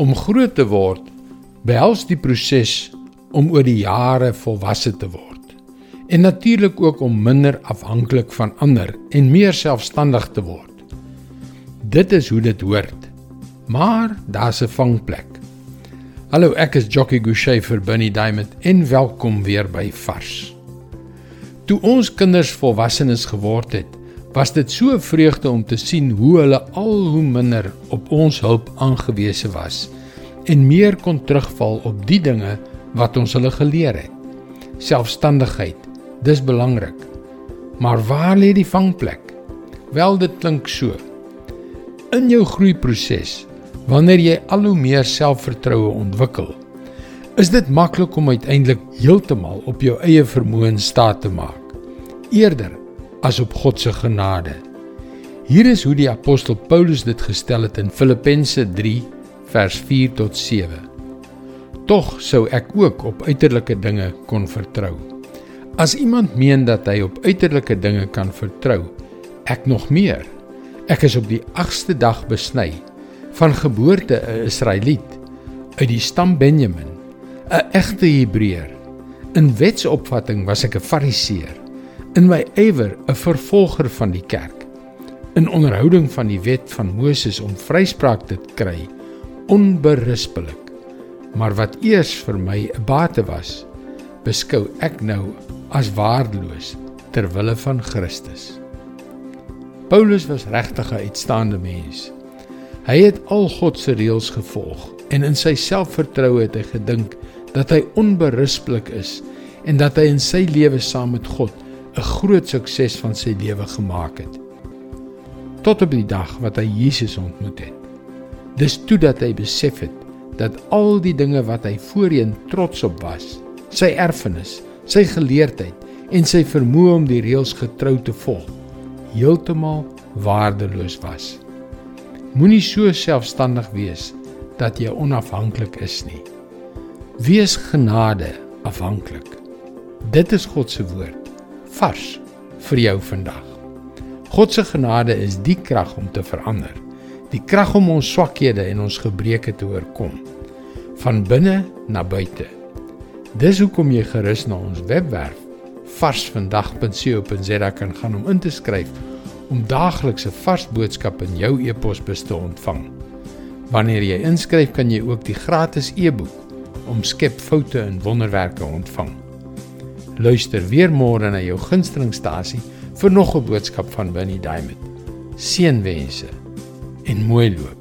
Om groot te word behels die proses om oor die jare volwasse te word. En natuurlik ook om minder afhanklik van ander en meer selfstandig te word. Dit is hoe dit hoort. Maar daar's 'n vangplek. Hallo, ek is Jockey Gouchee vir Bunny Diamond en welkom weer by Vars. Toe ons kinders volwassenes geword het, was dit so vreugde om te sien hoe hulle al hoe minder op ons hulp aangewese was en meer kon terugval op die dinge wat ons hulle geleer het. Selfstandigheid, dis belangrik. Maar waar lê die vangplek? Wel, dit klink so. In jou groeiproses, wanneer jy al hoe meer selfvertroue ontwikkel, is dit maklik om uiteindelik heeltemal op jou eie vermoë staat te maak, eerder as op God se genade. Hier is hoe die apostel Paulus dit gestel het in Filippense 3 vers 4 tot 7. Tog sou ek ook op uiterlike dinge kon vertrou. As iemand meen dat hy op uiterlike dinge kan vertrou, ek nog meer. Ek is op die 8ste dag besny, van geboorte 'n Israeliet, uit die stam Benjamin, 'n egte Hebreër. In wetsopvatting was ek 'n Fariseer, in my ywer 'n vervolger van die kerk. In onderhouding van die wet van Moses om vryspraak te kry, onberispelik. Maar wat eers vir my 'n bate was, beskou ek nou as waardeloos ter wille van Christus. Paulus was regtig 'n uitstaande mens. Hy het al God se reëls gevolg en in sy selfvertroue het hy gedink dat hy onberispelik is en dat hy in sy lewe saam met God 'n groot sukses van sy lewe gemaak het. Tot op die dag wat hy Jesus ontmoet het. Dis toe dat hy besef het dat al die dinge wat hy voorheen trots op was, sy erfenis, sy geleerdheid en sy vermoë om die reëls getrou te volg, heeltemal waardeloos was. Moenie so selfstandig wees dat jy onafhanklik is nie. Wees genade afhanklik. Dit is God se woord vars vir jou vandag. God se genade is die krag om te verander die krag om ons swakhede en ons gebreke te oorkom van binne na buite. Dis hoekom jy gerus na ons webwerf varsvandag.co.za kan gaan om in te skryf om daaglikse vars boodskappe in jou e-posbus te ontvang. Wanneer jy inskryf, kan jy ook die gratis e-boek om skep foute en wonderwerke ontvang. Luister weer môre na jou gunstelingstasie vir nog 'n boodskap van Winnie Diamond. Seënwense en mooi loop.